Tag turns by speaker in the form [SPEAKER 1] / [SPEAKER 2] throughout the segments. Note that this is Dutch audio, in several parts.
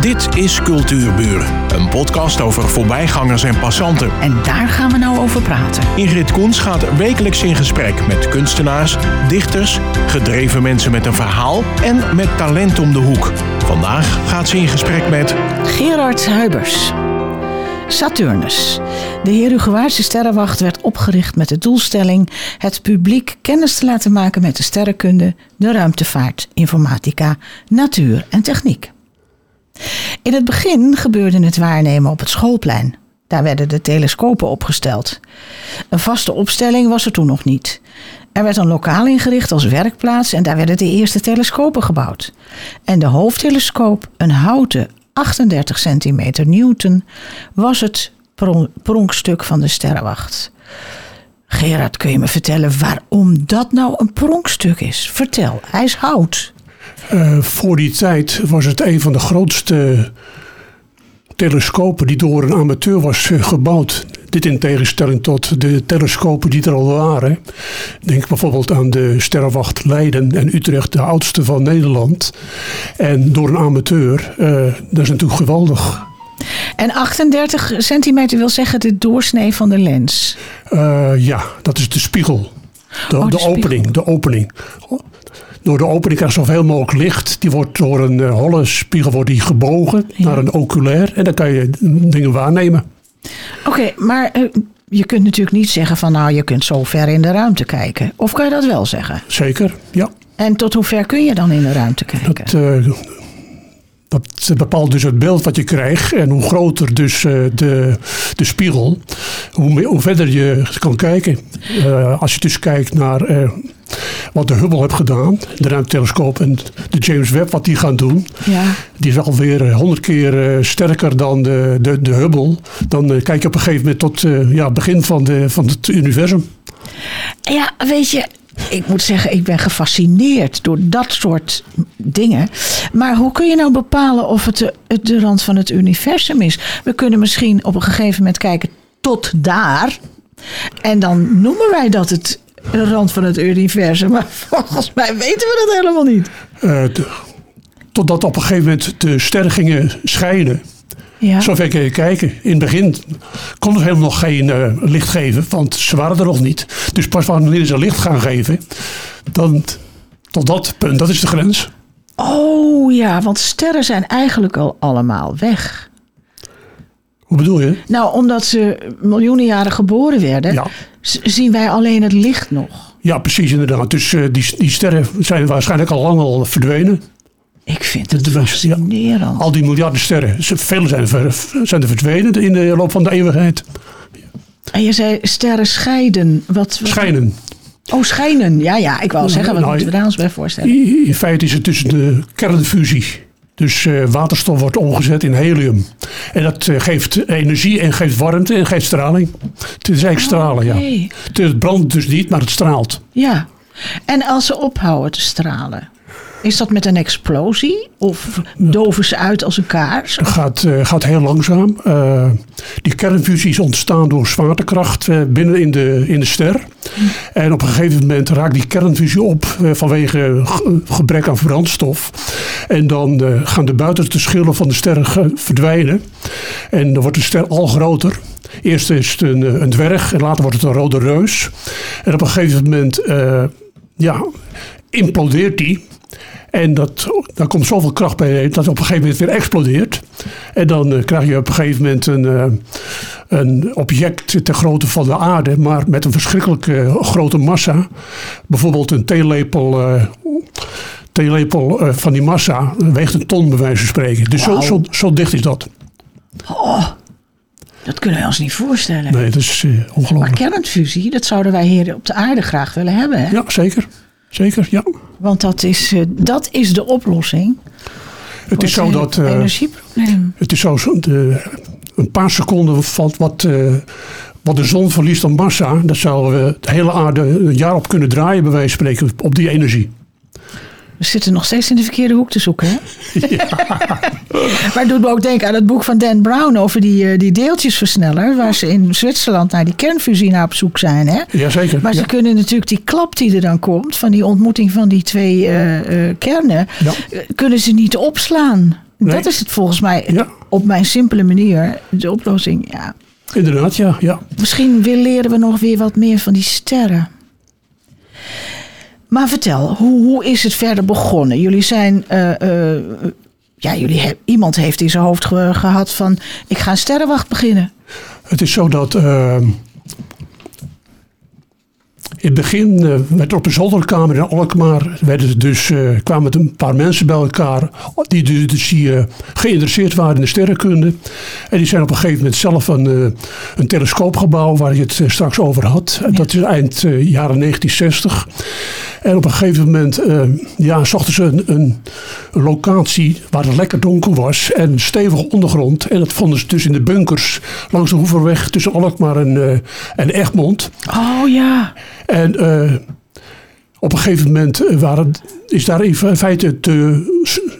[SPEAKER 1] Dit is Cultuurburen, een podcast over voorbijgangers en passanten.
[SPEAKER 2] En daar gaan we nou over praten.
[SPEAKER 1] Ingrid Koens gaat wekelijks in gesprek met kunstenaars, dichters, gedreven mensen met een verhaal en met talent om de hoek. Vandaag gaat ze in gesprek met
[SPEAKER 2] Gerard Huibers. Saturnus. De Herugewaardse sterrenwacht werd opgericht met de doelstelling het publiek kennis te laten maken met de sterrenkunde, de ruimtevaart, informatica, natuur en techniek. In het begin gebeurde het waarnemen op het schoolplein. Daar werden de telescopen opgesteld. Een vaste opstelling was er toen nog niet. Er werd een lokaal ingericht als werkplaats en daar werden de eerste telescopen gebouwd. En de hoofdtelescoop, een houten 38 centimeter Newton, was het pronkstuk van de sterrenwacht. Gerard, kun je me vertellen waarom dat nou een pronkstuk is? Vertel, hij is hout.
[SPEAKER 3] Uh, voor die tijd was het een van de grootste telescopen die door een amateur was uh, gebouwd. Dit in tegenstelling tot de telescopen die er al waren. Denk bijvoorbeeld aan de Sterrenwacht Leiden en Utrecht, de oudste van Nederland. En door een amateur, uh, dat is natuurlijk geweldig.
[SPEAKER 2] En 38 centimeter wil zeggen de doorsnee van de lens?
[SPEAKER 3] ja, dat is de spiegel. De,
[SPEAKER 2] Oh, de
[SPEAKER 3] de
[SPEAKER 2] spiegel.
[SPEAKER 3] opening, de opening. Door de opening krijg je zoveel mogelijk licht. Die wordt door een eh, holle spiegel wordt die gebogen naar een oculair. En dan kan je dingen waarnemen.
[SPEAKER 2] Oké, maar eh, je kunt natuurlijk niet zeggen van nou je kunt zo ver in de ruimte kijken. Of kan je dat wel zeggen?
[SPEAKER 3] Zeker, ja.
[SPEAKER 2] En tot hoe ver kun je dan in de ruimte kijken?
[SPEAKER 3] Dat, eh, dat bepaalt dus het beeld wat je krijgt. En hoe groter dus de, de spiegel, hoe, meer, hoe verder je kan kijken. Als je dus kijkt naar wat de Hubble heeft gedaan, de ruimtetelescoop en de James Webb, wat die gaan doen.
[SPEAKER 2] Ja.
[SPEAKER 3] Die is alweer honderd keer eh, sterker dan de, de, de Hubble. Dan eh, kijk je op een gegeven moment tot eh, ja, het begin van, de, van het universum.
[SPEAKER 2] Ja, weet je, ik moet zeggen, ik ben gefascineerd door dat soort dingen. Maar hoe kun je nou bepalen of het de, het de rand van het universum is? We kunnen misschien op een gegeven moment kijken tot daar. En dan noemen wij dat het de rand van het universum. Maar volgens mij weten we dat helemaal niet.
[SPEAKER 3] De- totdat op een gegeven moment de sterren gingen schijnen.
[SPEAKER 2] Ja.
[SPEAKER 3] Zover kun je kijken. In het begin kon het helemaal nog geen eh, licht geven, want ze waren er nog niet. Dus pas wanneer ze licht gaan geven, dan tot dat punt, dat is de grens.
[SPEAKER 2] Oh ja, want sterren zijn eigenlijk al allemaal weg.
[SPEAKER 3] Hoe bedoel je?
[SPEAKER 2] Nou, omdat ze miljoenen jaren geboren werden,
[SPEAKER 3] Ja.
[SPEAKER 2] Zien wij alleen het licht nog.
[SPEAKER 3] Ja, precies inderdaad. Dus eh, die, die sterren zijn waarschijnlijk al lang al verdwenen.
[SPEAKER 2] Ik vind het
[SPEAKER 3] mensen, ja.
[SPEAKER 2] fascinerend.
[SPEAKER 3] Al die miljarden sterren, ze- vele zijn, ver- zijn er verdwenen in de loop van de eeuwigheid.
[SPEAKER 2] En je zei sterren scheiden. Wat, wat-
[SPEAKER 3] Schijnen.
[SPEAKER 2] Oh, schijnen. Ja, ja, ik wou zeggen, wat
[SPEAKER 3] Nou,
[SPEAKER 2] moeten we daar ons bij voorstellen?
[SPEAKER 3] In in feite is het dus de kernfusie. Dus eh, waterstof wordt omgezet in helium. En dat eh, geeft energie en geeft warmte en geeft straling. Het is eigenlijk stralen,
[SPEAKER 2] oké.
[SPEAKER 3] ja. Het brandt dus niet, maar het straalt.
[SPEAKER 2] Ja. En als ze ophouden te stralen, is dat met een explosie? Of doven ze uit als een kaars?
[SPEAKER 3] Het gaat, eh, gaat heel langzaam. Eh, die kernfusie is ontstaan door zwaartekracht eh, binnen in de, in de ster. En op een gegeven moment raakt die kernfusie op vanwege ge- gebrek aan brandstof. En dan gaan de buitenste schillen van de sterren verdwijnen. En dan wordt de ster al groter. Eerst is het een, een dwerg en later wordt het een rode reus. En op een gegeven moment ja, implodeert die. En dat, daar komt zoveel kracht bij dat het op een gegeven moment weer explodeert. En dan eh, krijg je op een gegeven moment een, eh, een object ter grootte van de aarde, maar met een verschrikkelijk eh, grote massa. Bijvoorbeeld een theelepel, theelepel van die massa weegt een ton bij wijze van spreken. Dus zo, zo, zo dicht is dat.
[SPEAKER 2] Dat kunnen we ons niet voorstellen.
[SPEAKER 3] Nee, dat is eh,
[SPEAKER 2] Maar
[SPEAKER 3] ongelooflijk.
[SPEAKER 2] kernfusie, dat zouden wij hier op de aarde graag willen hebben. Hè?
[SPEAKER 3] Ja, zeker. Zeker, ja.
[SPEAKER 2] Want dat is, eh, dat is de oplossing.
[SPEAKER 3] Het is zo dat...
[SPEAKER 2] energieprobleem.
[SPEAKER 3] Het is zo, de, een paar seconden van wat, eh, wat de zon verliest aan massa. Dat zouden we de hele aarde een jaar op kunnen draaien, bij wijze van spreken, op die energie.
[SPEAKER 2] We zitten nog steeds in de verkeerde hoek te zoeken. Hè? maar het doet me ook denken aan het boek van Dan Brown over die, eh, die deeltjesversneller. Waar ze in Zwitserland naar die kernfusie naar op zoek zijn. Hè?
[SPEAKER 3] Jazeker.
[SPEAKER 2] Maar ze
[SPEAKER 3] ja.
[SPEAKER 2] kunnen natuurlijk die klap die er dan komt. van die ontmoeting van die twee eh, eh, kernen.
[SPEAKER 3] Ja.
[SPEAKER 2] kunnen ze niet opslaan.
[SPEAKER 3] Nee.
[SPEAKER 2] Dat is het volgens mij
[SPEAKER 3] Ja.
[SPEAKER 2] op mijn simpele manier de oplossing. Ja.
[SPEAKER 3] Inderdaad, ja. ja.
[SPEAKER 2] Misschien leren we nog weer wat meer van die sterren. Maar vertel, hoe, hoe is het verder begonnen? Jullie zijn. eh, eh, ja, jullie iemand heeft in zijn hoofd ge- gehad van. Ik ga een sterrenwacht beginnen.
[SPEAKER 3] Het is zo dat. eh, in het begin eh, werd er op een zolderkamer in Alkmaar. Werden er dus, eh, kwamen een paar mensen bij elkaar. Die dus, dus die, eh, geïnteresseerd waren in de sterrenkunde. En die zijn op een gegeven moment zelf een, een telescoopgebouw. waar je het straks over had. En Dat is eind jaren 1960. En op een gegeven moment ja, zochten ze een, een, locatie waar het lekker donker was en stevige ondergrond. En dat vonden ze dus in de bunkers langs de Hoeverweg tussen Alkmaar en, en Egmond.
[SPEAKER 2] Oh ja.
[SPEAKER 3] En eh, op een gegeven moment eh, waren, is daar in feite de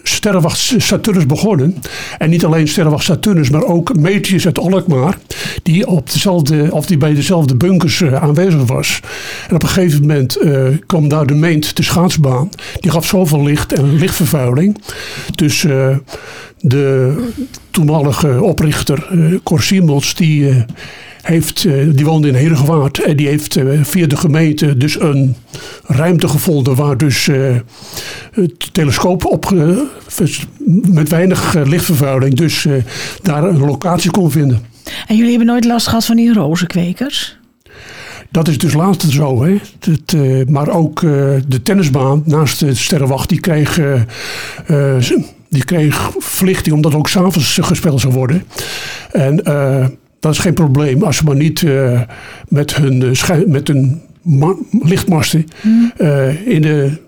[SPEAKER 3] sterrenwacht Saturnus begonnen. En niet alleen sterrenwacht Saturnus, maar ook Meteus uit Alkmaar. Die, op dezelfde, of die bij dezelfde bunkers eh, aanwezig was. En op een gegeven moment kwam daar de Meent, de schaatsbaan. Die gaf zoveel licht en lichtvervuiling. Dus de toenmalige oprichter Cor Siemels, die... heeft, eh, die woonde in Herengewaard en die heeft eh, via de gemeente dus een ruimte gevonden waar dus eh, het telescoop op, met weinig lichtvervuiling dus daar een locatie kon vinden.
[SPEAKER 2] En jullie hebben nooit last gehad van die rozenkwekers?
[SPEAKER 3] Dat is dus later zo. Hè? Maar ook de tennisbaan naast de Sterrenwacht, die kreeg, die kreeg verlichting omdat ook s'avonds gespeeld zou worden. En dat is geen probleem als ze maar niet eh, met hun, eh, met hun lichtmasten eh, in de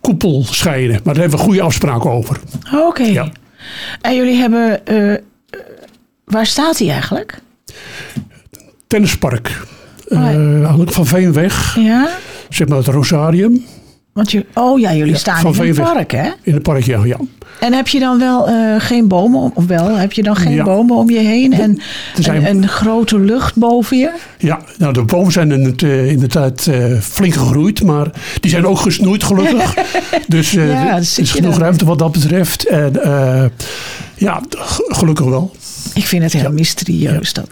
[SPEAKER 3] koepel scheiden. Maar daar hebben we goede afspraken over.
[SPEAKER 2] Oké.
[SPEAKER 3] Ja.
[SPEAKER 2] En jullie hebben. waar staat hij eigenlijk?
[SPEAKER 3] Tennispark.
[SPEAKER 2] Oh, ja.
[SPEAKER 3] Van Veenweg,
[SPEAKER 2] Ja?
[SPEAKER 3] zeg maar het Rosarium.
[SPEAKER 2] Want je, oh ja, jullie
[SPEAKER 3] Ja,
[SPEAKER 2] staan in
[SPEAKER 3] Veenweg.
[SPEAKER 2] park, hè?
[SPEAKER 3] In het park, ja. ja.
[SPEAKER 2] En heb je dan wel eh, geen bomen, om- of wel? Heb je dan geen
[SPEAKER 3] Ja.
[SPEAKER 2] bomen om je heen en
[SPEAKER 3] zijn-
[SPEAKER 2] een, een grote lucht boven je?
[SPEAKER 3] Ja, nou de bomen zijn in het, eh, inderdaad eh, flink gegroeid, maar die zijn ook gesnoeid gelukkig. dus
[SPEAKER 2] Ja,
[SPEAKER 3] er is genoeg
[SPEAKER 2] dan.
[SPEAKER 3] ruimte wat dat betreft. En ja, gelukkig wel.
[SPEAKER 2] Ik vind het heel mysterieus, dat,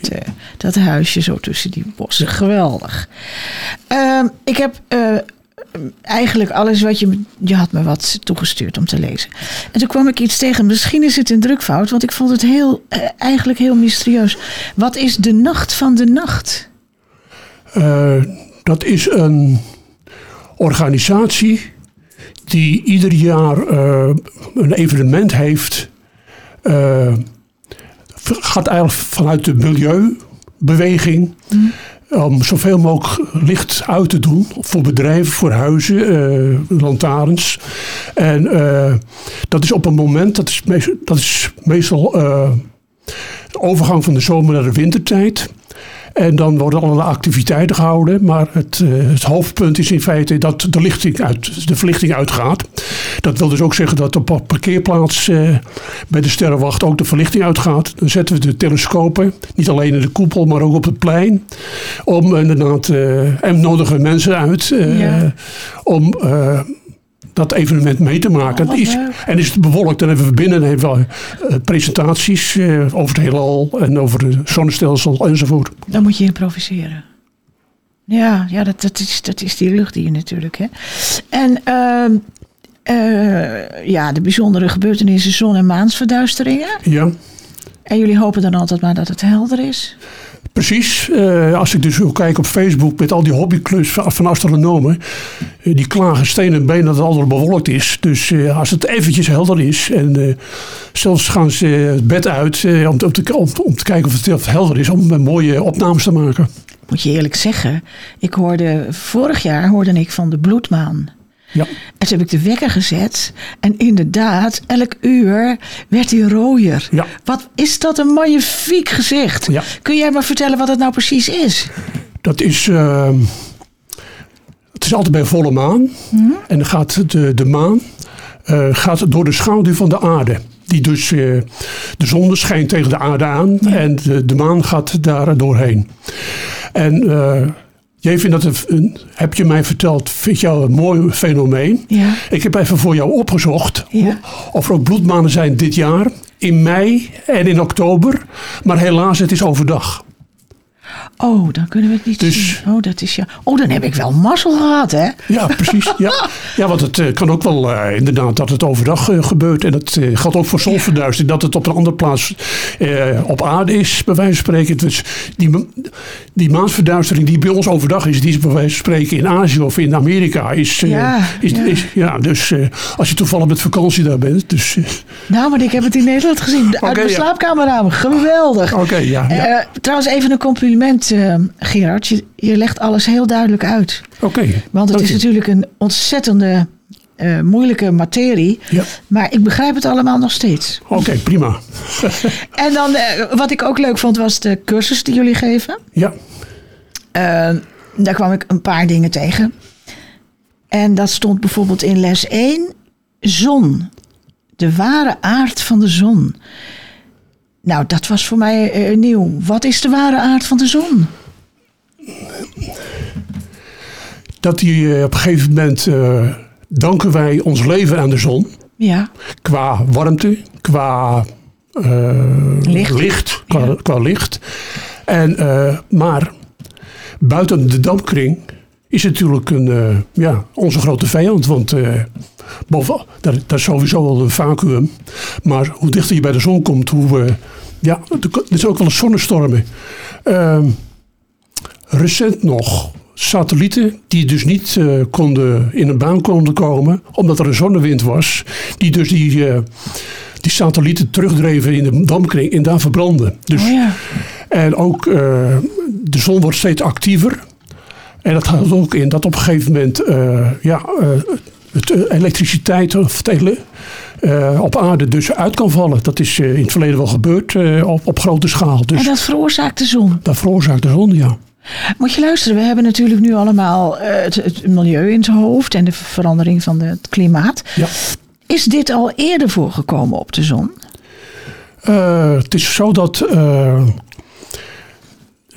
[SPEAKER 2] dat huisje zo tussen die bossen. Geweldig. Ehm, ik heb eigenlijk alles wat je... Je had me wat toegestuurd om te lezen. En toen kwam ik iets tegen. Misschien is het een drukfout, want ik vond het heel, eh, eigenlijk heel mysterieus. Wat is de nacht van de nacht?
[SPEAKER 3] Eh, dat is een organisatie die ieder jaar eh, een evenement heeft. gaat eigenlijk vanuit de milieubeweging. Om zoveel mogelijk licht uit te doen voor bedrijven, voor huizen, eh, lantaarns. En eh, dat is op een moment, dat is, meest- dat is meestal eh, de overgang van de zomer naar de wintertijd. En dan worden allerlei activiteiten gehouden. Maar het, eh, het hoofdpunt is in feite dat de, lichting uit, de verlichting uitgaat. Dat wil dus ook zeggen dat op een parkeerplaats eh, bij de Sterrenwacht ook de verlichting uitgaat. Dan zetten we de telescopen, niet alleen in de koepel, maar ook op het plein. Om inderdaad, eh, en nodigen mensen uit
[SPEAKER 2] Ja.
[SPEAKER 3] om dat evenement mee te maken.
[SPEAKER 2] Oh,
[SPEAKER 3] is, en is het bewolkt, dan hebben we binnen hebben we, eh, presentaties eh, over het heelal en over het zonnestelsel enzovoort.
[SPEAKER 2] Dan moet je improviseren. Ja, ja dat, dat, is, dat is die lucht die je natuurlijk. Hè. En ehm, eh, ja, de bijzondere gebeurtenissen, zon- en maansverduisteringen.
[SPEAKER 3] Ja,
[SPEAKER 2] En jullie hopen dan altijd maar dat het helder is.
[SPEAKER 3] Precies. Eh, als ik dus wil kijken op Facebook met al die hobbyclubs van, astronomen. eh, die klagen steen en been dat het altijd bewolkt is. Dus eh, als het eventjes helder is. En zelfs gaan ze het bed uit om, te- om, te, kijken of het, helder is. Om mooie opnames te maken.
[SPEAKER 2] Moet je eerlijk zeggen, ik hoorde vorig jaar hoorde ik van de bloedmaan.
[SPEAKER 3] Ja.
[SPEAKER 2] En toen heb ik de wekker gezet. En inderdaad, elk uur werd hij rooier.
[SPEAKER 3] Ja.
[SPEAKER 2] Wat is dat een magnifiek gezicht.
[SPEAKER 3] Ja.
[SPEAKER 2] Kun jij maar vertellen wat het nou precies is?
[SPEAKER 3] Dat is. eh, het is altijd bij volle maan. En dan gaat de, de maan eh, gaat door de schaduw van de aarde. Die dus, eh, de zon schijnt tegen de aarde aan en de, de maan gaat daar doorheen. En eh, Jij vindt dat een, een- heb je mij verteld, vind jou een mooi fenomeen.
[SPEAKER 2] Ja.
[SPEAKER 3] Ik heb even voor jou opgezocht
[SPEAKER 2] Ja.
[SPEAKER 3] of er ook bloedmaanden zijn dit jaar, in mei en in oktober. Maar helaas, het is overdag.
[SPEAKER 2] Oh, dan kunnen we het niet
[SPEAKER 3] Dus-
[SPEAKER 2] zien. Oh, dat is ja. Oh, dan heb ik wel mazzel gehad, hè?
[SPEAKER 3] Ja, precies. Ja, ja want het eh, kan ook wel eh, inderdaad dat het overdag eh, gebeurt. En dat geldt ook voor zonverduistering. Dat het op een andere plaats op aarde is, bij wijze van spreken. Dus die, die maansverduistering die bij ons overdag is, die is bij wijze van spreken in Azië of in Amerika. Is,
[SPEAKER 2] Ja,
[SPEAKER 3] is,
[SPEAKER 2] ja.
[SPEAKER 3] Is, ja dus als je toevallig met vakantie daar bent. Dus,
[SPEAKER 2] Nou, maar ik heb het in Nederland gezien. Uit mijn
[SPEAKER 3] ja.
[SPEAKER 2] slaapkamerraam. Geweldig.
[SPEAKER 3] Oké, ja. ja.
[SPEAKER 2] Trouwens, even een compliment, eh, Gerard. Je, je legt alles heel duidelijk uit.
[SPEAKER 3] Oké.
[SPEAKER 2] Want het is
[SPEAKER 3] je.
[SPEAKER 2] natuurlijk een ontzettende eh, moeilijke materie.
[SPEAKER 3] Ja.
[SPEAKER 2] Maar ik begrijp het allemaal nog steeds.
[SPEAKER 3] Oké, prima.
[SPEAKER 2] En dan, eh, wat ik ook leuk vond, was de cursus die jullie geven.
[SPEAKER 3] Ja,
[SPEAKER 2] daar kwam ik een paar dingen tegen. En dat stond bijvoorbeeld in les 1, zon. De ware aard van de zon. Nou, dat was voor mij eh, nieuw. Wat is de ware aard van de zon?
[SPEAKER 3] dat die eh, op een gegeven moment eh, danken wij ons leven aan de zon.
[SPEAKER 2] Ja,
[SPEAKER 3] qua warmte, qua
[SPEAKER 2] Licht.
[SPEAKER 3] licht, qua,
[SPEAKER 2] Ja.
[SPEAKER 3] qua licht. En, maar buiten de dampkring is natuurlijk een, eh, ja, onze grote vijand. Want eh, boven, daar, daar is sowieso wel een vacuüm. Maar hoe dichter je bij de zon komt, hoe... eh, ja, er zijn ook wel eens zonnestormen. Ehm, recent nog satellieten die dus niet konden in een baan konden komen omdat er een zonnewind was, die dus die, die satellieten terugdreven in de dampkring en daar verbranden. Dus,
[SPEAKER 2] oh ja.
[SPEAKER 3] En ook de zon wordt steeds actiever. En dat houdt ook in dat op een gegeven moment eh, ja, eh, het eh, elektriciteit of het ele- eh, op aarde dus uit kan vallen. Dat is in het verleden wel gebeurd op, op grote schaal. Dus
[SPEAKER 2] En dat veroorzaakt de zon.
[SPEAKER 3] dat veroorzaakt de zon, ja.
[SPEAKER 2] Moet je luisteren, we hebben natuurlijk nu allemaal het, het milieu in het hoofd en de verandering van het klimaat.
[SPEAKER 3] ja.
[SPEAKER 2] Is dit al eerder voorgekomen op de zon?
[SPEAKER 3] Het is zo dat.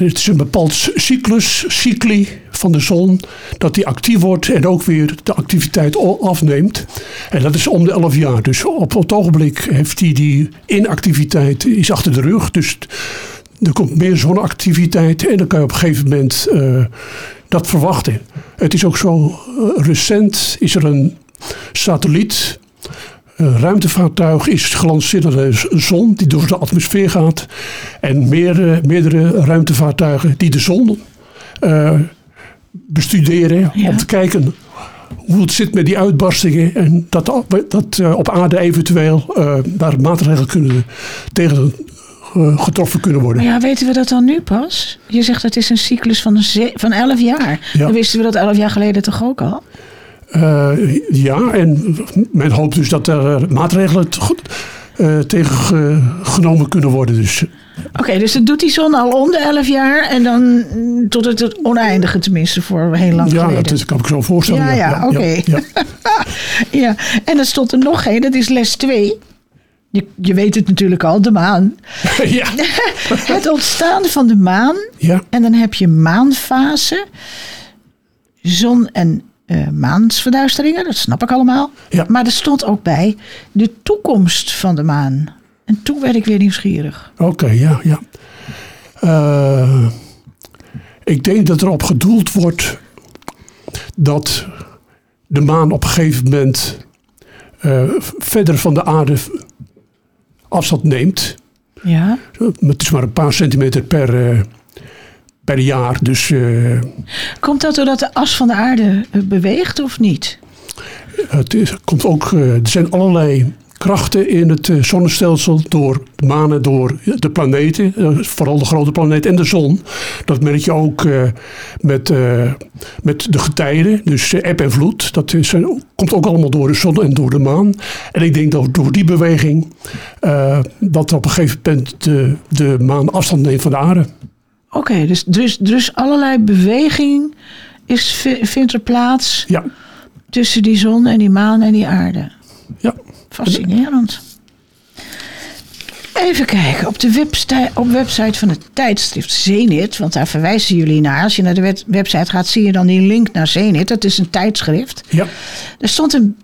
[SPEAKER 3] Het is een bepaald cyclus, cycli van de zon, dat die actief wordt en ook weer de activiteit afneemt. En dat is om de 11 jaar. Dus op het ogenblik heeft hij die inactiviteit is achter de rug. Dus er komt meer zonneactiviteit en dan kan je op een gegeven moment eh, dat verwachten. Het is ook zo eh, recent is er een satelliet ruimtevaartuig is gelanceerd naar de z- zon, die door de atmosfeer gaat. En meer, meerdere ruimtevaartuigen die de zon eh, bestuderen
[SPEAKER 2] Ja.
[SPEAKER 3] om te kijken hoe het zit met die uitbarstingen. En dat, dat eh, op aarde eventueel eh, daar maatregelen kunnen tegen getroffen kunnen worden.
[SPEAKER 2] Maar ja, weten we dat dan nu pas? Je zegt het is een cyclus van, een van 11 jaar.
[SPEAKER 3] Ja.
[SPEAKER 2] Dan wisten we dat 11 jaar geleden toch ook al?
[SPEAKER 3] Eh, ja, en men hoopt dus dat er eh, maatregelen eh, tegen ge- genomen kunnen worden. Dus
[SPEAKER 2] Oké, dus dat doet die zon al om de 11 jaar en dan tot het, oneindige tenminste voor heel lang
[SPEAKER 3] ja,
[SPEAKER 2] geleden.
[SPEAKER 3] dat is- kan ik zo voorstellen.
[SPEAKER 2] Ja, ja, oké.
[SPEAKER 3] ja.
[SPEAKER 2] Ja, en er stond er nog één, dat is les 2. Je, je weet het natuurlijk al, de maan.
[SPEAKER 3] ja.
[SPEAKER 2] Het ontstaan van de maan.
[SPEAKER 3] ja.
[SPEAKER 2] En dan heb je maanfase, zon- en eh maansverduisteringen, dat snap ik allemaal.
[SPEAKER 3] Ja.
[SPEAKER 2] Maar er stond ook bij de toekomst van de maan. En toen werd ik weer nieuwsgierig.
[SPEAKER 3] Oké, ja, ja. Eh, ik denk dat er op gedoeld wordt dat de maan op een gegeven moment eh, verder van de aarde afstand neemt.
[SPEAKER 2] Ja.
[SPEAKER 3] Het is maar een paar centimeter per, per jaar. Dus eh,
[SPEAKER 2] Komt dat doordat de as van de aarde eh, beweegt of niet?
[SPEAKER 3] het is, komt ook, eh, er zijn allerlei krachten in het zonnestelsel door de manen, door de planeten, vooral de grote planeet en de zon. Dat merk je ook met, met de getijden, dus eb en vloed. Dat is, komt ook allemaal door de zon en door de maan. En ik denk dat door die beweging eh, dat op een gegeven moment de, de maan afstand neemt van de aarde.
[SPEAKER 2] Oké, dus, dus, dus allerlei beweging is, vi- vindt er plaats
[SPEAKER 3] Ja,
[SPEAKER 2] tussen die zon en die maan en die aarde.
[SPEAKER 3] ja.
[SPEAKER 2] Fascinerend. Even kijken, op de websti- op website van het tijdschrift Zenit, want daar verwijzen jullie naar. Als je naar de web- website gaat, zie je dan die link naar Zenit. Dat is een tijdschrift.
[SPEAKER 3] Ja,
[SPEAKER 2] Er stond een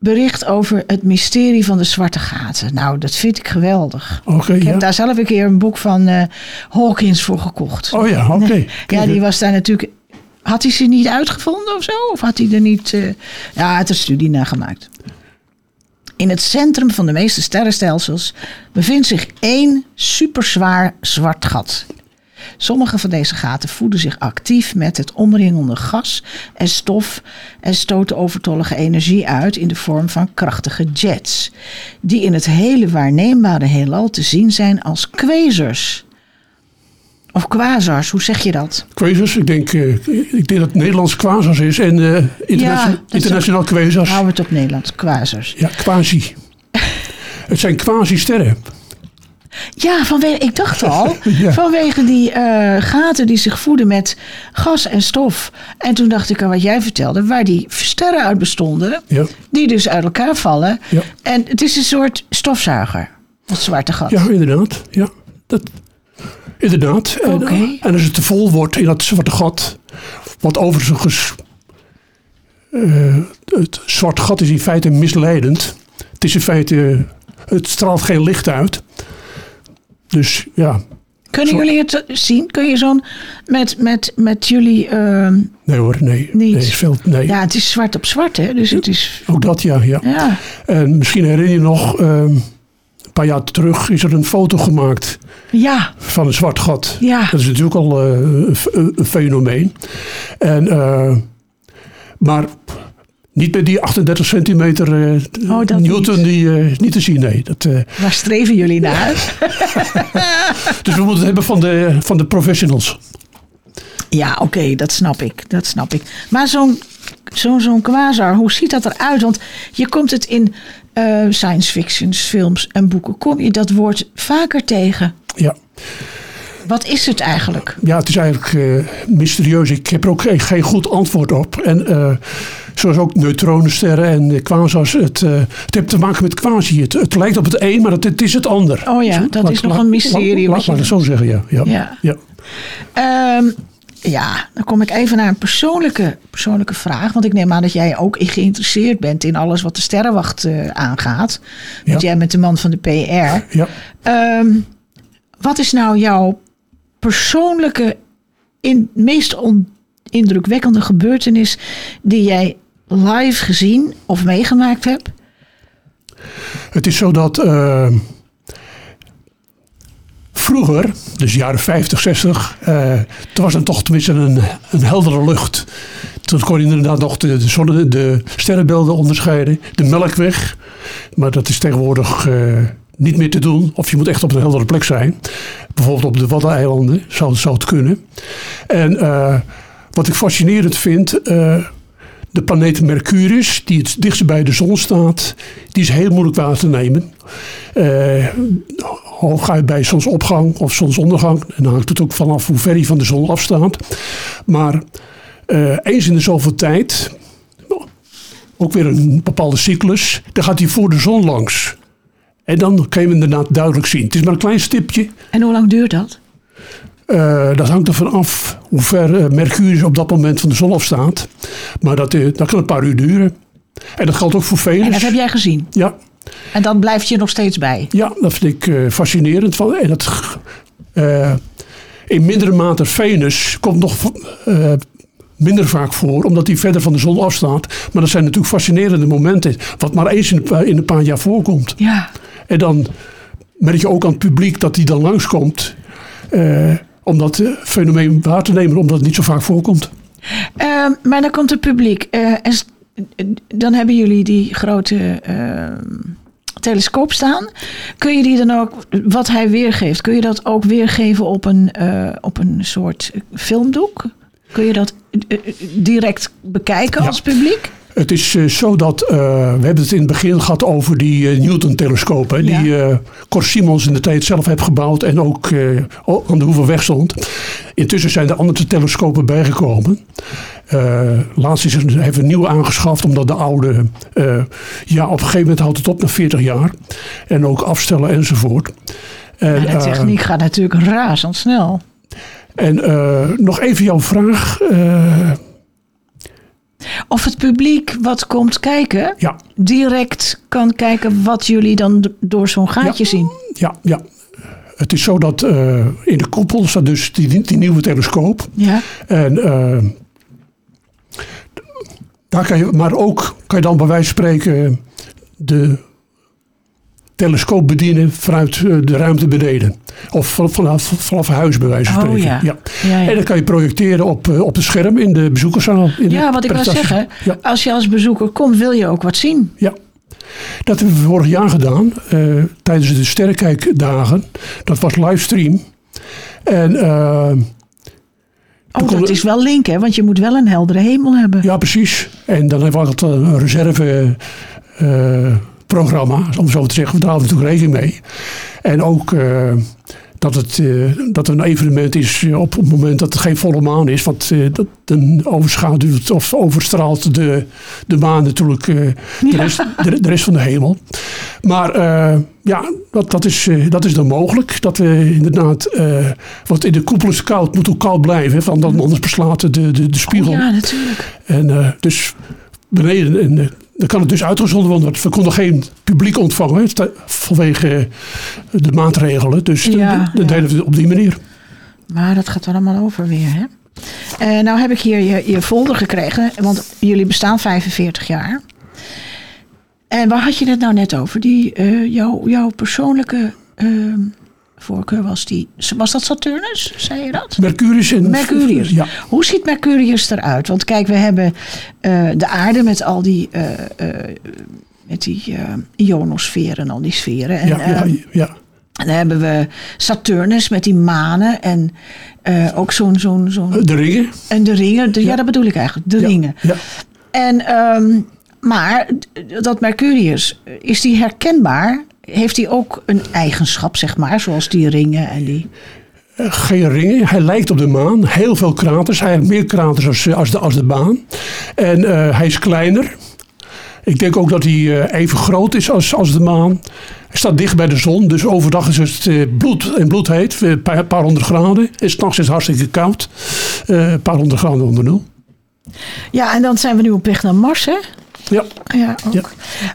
[SPEAKER 2] bericht over het mysterie van de zwarte gaten. Nou, dat vind ik geweldig.
[SPEAKER 3] oké.
[SPEAKER 2] Ik
[SPEAKER 3] ja.
[SPEAKER 2] heb daar zelf een keer een boek van eh, Hawkins voor gekocht.
[SPEAKER 3] Oh ja, oké.
[SPEAKER 2] Ja, die was daar natuurlijk. Had hij ze niet uitgevonden of zo? Of had hij er niet. eh, ja, had er studie naar gemaakt. In het centrum van de meeste sterrenstelsels bevindt zich één superzwaar zwart gat. Sommige van deze gaten voeden zich actief met het omringende gas en stof en stoten overtollige energie uit in de vorm van krachtige jets, die in het hele waarneembare heelal te zien zijn als quasars. Of quasars, hoe zeg je dat?
[SPEAKER 3] Quasars, ik denk, eh, ik denk dat het Nederlands quasars is en eh, internationaal,
[SPEAKER 2] is
[SPEAKER 3] internationaal quasars.
[SPEAKER 2] Hou het op Nederlands, quasars.
[SPEAKER 3] Ja, quasi. het zijn quasi-sterren.
[SPEAKER 2] Ja, vanwege, ik dacht al,
[SPEAKER 3] Ja.
[SPEAKER 2] vanwege die eh, gaten die zich voeden met gas en stof. En toen dacht ik aan wat jij vertelde, waar die sterren uit bestonden,
[SPEAKER 3] Ja.
[SPEAKER 2] die dus uit elkaar vallen.
[SPEAKER 3] Ja.
[SPEAKER 2] En het is een soort stofzuiger, dat zwarte gat.
[SPEAKER 3] Ja, inderdaad. Ja, dat, inderdaad. En,
[SPEAKER 2] Oké.
[SPEAKER 3] en als het te vol wordt in dat zwarte gat, wat overigens. eh, het zwarte gat is in feite misleidend. Het is in feite. Het straalt geen licht uit. Dus ja,
[SPEAKER 2] Kunnen jullie het zien? Kun je zo'n met, met, met jullie. ehm,
[SPEAKER 3] nee hoor, nee.
[SPEAKER 2] Niet.
[SPEAKER 3] Nee, is veel, nee.
[SPEAKER 2] ja, het is zwart op zwart, hè? Dus het is.
[SPEAKER 3] Ook dat, ja. ja.
[SPEAKER 2] Ja.
[SPEAKER 3] En misschien herinner je nog, ehm, een paar jaar terug is er een foto gemaakt
[SPEAKER 2] Ja,
[SPEAKER 3] van een zwart gat.
[SPEAKER 2] Ja.
[SPEAKER 3] Dat is natuurlijk al eh, een fenomeen. En, eh, maar niet met die 38 centimeter eh,
[SPEAKER 2] Oh,
[SPEAKER 3] Newton
[SPEAKER 2] niet.
[SPEAKER 3] die eh, niet te zien. Nee. Dat, eh,
[SPEAKER 2] waar streven jullie naar?
[SPEAKER 3] dus we moeten het hebben van de, van de professionals.
[SPEAKER 2] Ja, oké, dat snap ik. Dat snap ik. Maar zo'n zo'n zo'n quasar, hoe ziet dat eruit? Want je komt het in science fiction, films en boeken, kom je dat woord vaker tegen.
[SPEAKER 3] Ja.
[SPEAKER 2] Wat is het eigenlijk?
[SPEAKER 3] ja, het is eigenlijk mysterieus. Ik heb er ook geen, geen goed antwoord op. En zoals ook neutronensterren en eh, quasars. Het, eh, het heeft te maken met quasi. Het, het lijkt op het een, maar het, het is het ander.
[SPEAKER 2] Oh ja, dat
[SPEAKER 3] Laat-
[SPEAKER 2] is nog
[SPEAKER 3] laat-
[SPEAKER 2] een mysterie
[SPEAKER 3] Laat,
[SPEAKER 2] wat
[SPEAKER 3] laat maar het zo zeggen, ja. Ja.
[SPEAKER 2] Ja.
[SPEAKER 3] ja.
[SPEAKER 2] Ehm, ja, dan kom ik even naar een persoonlijke, persoonlijke vraag. Want ik neem aan dat jij ook geïnteresseerd bent in alles wat de sterrenwacht eh, aangaat. Want
[SPEAKER 3] Ja.
[SPEAKER 2] jij bent de man van de PR.
[SPEAKER 3] ja.
[SPEAKER 2] Ehm, wat is nou jouw persoonlijke, in, meest on- indrukwekkende gebeurtenis die jij live gezien of meegemaakt hebt?
[SPEAKER 3] Het is zo dat eh, vroeger, dus jaren 50, 60, eh toen was het toch tenminste een, een heldere lucht. Toen kon je inderdaad nog de, de, zonne, de sterrenbeelden onderscheiden, de melkweg. Maar dat is tegenwoordig eh, niet meer te doen. Of je moet echt op een heldere plek zijn. Bijvoorbeeld op de Waddeneilanden zou, zou het kunnen. En eh, wat ik fascinerend vind, de planeet Mercurius, die het dichtst bij de zon staat, die is heel moeilijk waar te nemen. Eh hooguit bij zonsopgang of zonsondergang. En dan hangt het ook vanaf hoe ver hij van de zon afstaat. Maar eh, eens in de zoveel tijd, ook weer een bepaalde cyclus, dan gaat hij voor de zon langs. En dan kan je hem inderdaad duidelijk zien. Het is maar een klein stipje.
[SPEAKER 2] En hoe lang duurt dat?
[SPEAKER 3] Eh, dat hangt ervan af hoe ver eh, Mercurius op dat moment van de zon afstaat. Maar dat, eh, dat kan een paar uur duren. En dat geldt ook voor Venus.
[SPEAKER 2] En dat heb jij gezien.
[SPEAKER 3] Ja,
[SPEAKER 2] En dat blijft je nog steeds bij.
[SPEAKER 3] ja, dat vind ik fascinerend. Van, en dat, in mindere mate Venus komt nog minder vaak voor, omdat hij verder van de zon afstaat. Maar dat zijn natuurlijk fascinerende momenten, wat maar eens in een paar, in een paar jaar voorkomt.
[SPEAKER 2] Ja.
[SPEAKER 3] En dan merk je ook aan het publiek dat hij dan langskomt, om dat eh, fenomeen waar te nemen, omdat het niet zo vaak voorkomt.
[SPEAKER 2] Ehm, maar dan komt het publiek. Eh, en dan hebben jullie die grote ehm, telescoop staan. Kun je die dan ook, wat hij weergeeft, kun je dat ook weergeven op een, eh, op een soort filmdoek? Kun je dat direct bekijken
[SPEAKER 3] Ja.
[SPEAKER 2] als publiek?
[SPEAKER 3] Het is eh, zo dat, eh, we hebben het in het begin gehad over die eh, Newton-telescoop. hè, Die Cor Simons in de tijd zelf heeft gebouwd en ook aan de hoeve weg stond. Intussen zijn er andere telescopen bijgekomen. Laatst is er, we een nieuwe aangeschaft, omdat de oude, ja, op een gegeven moment houdt het op na 40 jaar. En ook afstellen enzovoort. En,
[SPEAKER 2] de
[SPEAKER 3] eh,
[SPEAKER 2] techniek gaat natuurlijk razendsnel.
[SPEAKER 3] en nog even jouw vraag.
[SPEAKER 2] Of het publiek wat komt kijken,
[SPEAKER 3] ja,
[SPEAKER 2] direct kan kijken wat jullie dan door zo'n gaatje
[SPEAKER 3] Ja.
[SPEAKER 2] zien.
[SPEAKER 3] ja, ja. Het is zo dat eh, in de koepel staat dus die, die nieuwe telescoop.
[SPEAKER 2] Ja.
[SPEAKER 3] En eh, daar kan je, maar ook kan je dan bij wijze van spreken de telescoop bedienen vanuit eh, de ruimte beneden. Of van- vanaf, vanaf huis bij wijze van
[SPEAKER 2] Oh,
[SPEAKER 3] spreken.
[SPEAKER 2] ja. Ja, ja.
[SPEAKER 3] En dan kan je projecteren op, eh, op het scherm in de bezoekerszaal. In de
[SPEAKER 2] Ja, wat ik wil zeggen, als je als bezoeker komt, wil je ook wat zien.
[SPEAKER 3] ja. Dat hebben we vorig jaar gedaan eh, tijdens de Sterrenkijkdagen. Dat was livestream. En eh,
[SPEAKER 2] Oh, dat is wel link, hè? Want je moet wel een heldere hemel hebben.
[SPEAKER 3] Ja, precies. En dan hebben we altijd een reserve programma, om zo te zeggen. We daar houden we natuurlijk rekening mee. En ook eh, dat, het, eh, dat een evenement is eh, op het moment dat het geen volle maan is. Want dat dan overschaduwt of overstraalt de, de maan natuurlijk de,
[SPEAKER 2] Ja.
[SPEAKER 3] rest, de, de rest van de hemel. Maar ja, dat, dat, is, dat is dan mogelijk. Dat we inderdaad, want in de koepel is koud, moet ook koud blijven. Want anders beslaat de, de, de spiegel.
[SPEAKER 2] Oh, ja, natuurlijk.
[SPEAKER 3] En dus beneden, en, dan kan het dus uitgezonden worden. Want we konden geen publiek ontvangen vanwege eh, de maatregelen. Dus
[SPEAKER 2] Ja, ja.
[SPEAKER 3] deden we het op die manier.
[SPEAKER 2] Maar dat gaat allemaal over weer, hè? Eh, nou heb ik hier je, je folder gekregen, want jullie bestaan 45 jaar. En waar had je het nou net over? Die, eh, jouw, jouw persoonlijke ehm, voorkeur was die. Was dat Saturnus? Zei je dat?
[SPEAKER 3] Mercurius en...
[SPEAKER 2] Mercurius.
[SPEAKER 3] Ja,
[SPEAKER 2] Hoe ziet Mercurius eruit? Want kijk, we hebben eh, de aarde met al die, eh, met die ionosferen en al die sferen. En,
[SPEAKER 3] ja, ja,
[SPEAKER 2] ehm,
[SPEAKER 3] ja.
[SPEAKER 2] en dan hebben we Saturnus met die manen en ook zo'n, zo'n, zo'n
[SPEAKER 3] De ringen.
[SPEAKER 2] en de ringen. De- ja. Dat bedoel ik eigenlijk, de ringen.
[SPEAKER 3] Ja.
[SPEAKER 2] En, ehm, maar dat Mercurius, is die herkenbaar? Heeft hij ook een eigenschap, zeg maar, zoals die ringen en die...
[SPEAKER 3] Eh, Geen ringen. Hij lijkt op de maan. Heel veel kraters. Hij heeft meer kraters als, eh, als, de, als de baan. En eh, hij is kleiner. Ik denk ook dat hij even groot is als, als de maan. Hij staat dicht bij de zon. Dus overdag is het bloed en bloedheet. Een paar, paar honderd graden. En s'nachts is het hartstikke koud. Een paar honderd graden onder nul.
[SPEAKER 2] Ja, en dan zijn we nu op weg naar Mars, hè?
[SPEAKER 3] Ja.
[SPEAKER 2] Ja, ook.
[SPEAKER 3] Ja.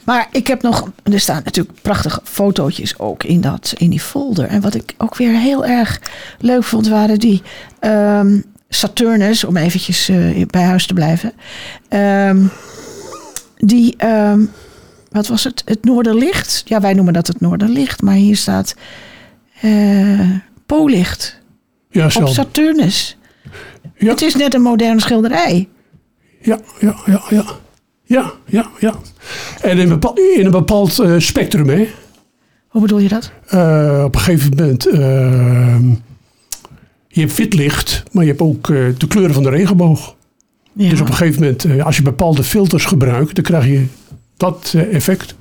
[SPEAKER 2] Maar ik heb nog, er staan natuurlijk prachtige fotootjes ook in, dat, in die folder. En wat ik ook weer heel erg leuk vond, waren die ehm, Saturnus, om eventjes eh, bij huis te blijven. Ehm, die, ehm, wat was het? Het Noorderlicht. Ja, wij noemen dat het Noorderlicht, maar hier staat eh Poollicht
[SPEAKER 3] Ja,
[SPEAKER 2] op
[SPEAKER 3] zo.
[SPEAKER 2] Saturnus.
[SPEAKER 3] Ja.
[SPEAKER 2] Het is net een moderne schilderij.
[SPEAKER 3] Ja, ja, ja, ja. Ja, ja, ja. En in, een bepaald, in een bepaald eh, spectrum, hè.
[SPEAKER 2] Hoe bedoel je dat?
[SPEAKER 3] Eh, op een gegeven moment. eh, je hebt wit licht, maar je hebt ook eh, de kleuren van de regenboog.
[SPEAKER 2] Ja.
[SPEAKER 3] Dus op een gegeven moment, als je bepaalde filters gebruikt, dan krijg je dat effect.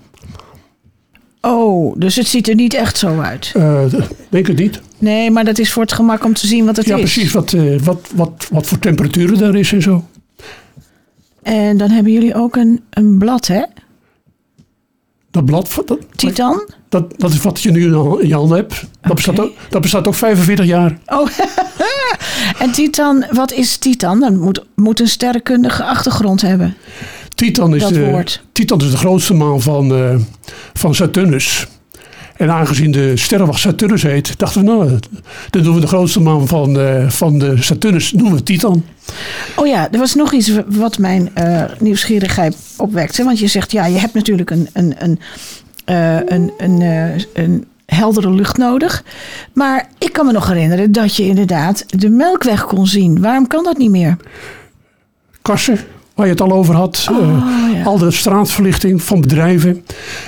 [SPEAKER 2] Oh, dus het ziet er niet echt zo uit.
[SPEAKER 3] Eh, denk het niet.
[SPEAKER 2] Nee, maar dat is voor het gemak om te zien wat het
[SPEAKER 3] ja,
[SPEAKER 2] is.
[SPEAKER 3] precies. Wat, wat, wat, wat voor temperaturen daar is en zo.
[SPEAKER 2] En dan hebben jullie ook een, een blad, hè?
[SPEAKER 3] Dat blad, dat,
[SPEAKER 2] Titan.
[SPEAKER 3] dat, dat is wat je nu in je handen hebt. Dat, bestaat ook, dat bestaat ook 45 jaar.
[SPEAKER 2] Oh, en Titan, wat is Titan? Dan moet, moet een sterrenkundige achtergrond hebben.
[SPEAKER 3] Titan is,
[SPEAKER 2] Dat
[SPEAKER 3] de,
[SPEAKER 2] woord.
[SPEAKER 3] Titan is de grootste maan van, eh, van Saturnus. En aangezien de sterrenwacht Saturnus heet, dachten we, nou, dan doen we de grootste maan van, eh, van de Saturnus, noemen we Titan.
[SPEAKER 2] Oh ja, er was nog iets wat mijn eh, nieuwsgierigheid opwekte. Want je zegt, ja, je hebt natuurlijk een, een, een, eh, een, een, een heldere lucht nodig. Maar ik kan me nog herinneren dat je inderdaad de melkweg kon zien. Waarom kan dat niet meer?
[SPEAKER 3] Kassen, waar je het al over had.
[SPEAKER 2] Oh,
[SPEAKER 3] eh,
[SPEAKER 2] ja.
[SPEAKER 3] Al de straatverlichting van bedrijven.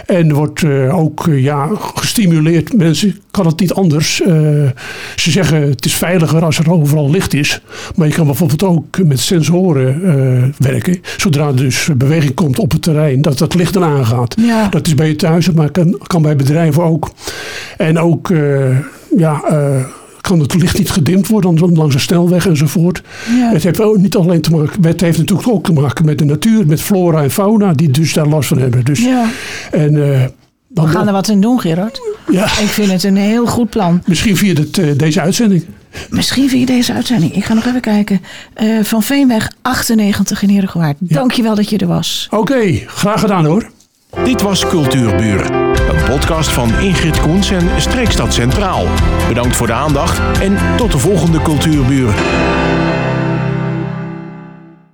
[SPEAKER 3] En wordt eh, ook eh, ja, gestimuleerd. Mensen kan het niet anders. Ze zeggen het is veiliger als er overal licht is. Maar je kan bijvoorbeeld ook met sensoren werken. Zodra er dus beweging komt op het terrein, dat het licht dan aangaat.
[SPEAKER 2] Ja.
[SPEAKER 3] Dat is bij je thuis, maar kan, kan bij bedrijven ook. En ook ja, kan het licht niet gedimd worden langs een snelweg enzovoort.
[SPEAKER 2] Ja.
[SPEAKER 3] Het heeft ook niet alleen te maken, het heeft natuurlijk ook te maken met de natuur, met flora en fauna, die dus daar last van hebben. Dus,
[SPEAKER 2] Ja.
[SPEAKER 3] En eh, Dan
[SPEAKER 2] We gaan er wat aan doen, Gerard.
[SPEAKER 3] Ja,
[SPEAKER 2] Ik vind het een heel goed plan.
[SPEAKER 3] misschien via dit, eh, deze uitzending.
[SPEAKER 2] Misschien via deze uitzending. Ik ga nog even kijken. Eh, van Veenweg 98 in Herengewaard. Dankjewel dat je er was.
[SPEAKER 3] Oké, graag gedaan hoor.
[SPEAKER 1] Dit was Cultuurbuur, een podcast van Ingrid Koens en Streekstad Centraal. Bedankt voor de aandacht en tot de volgende Cultuurbuur.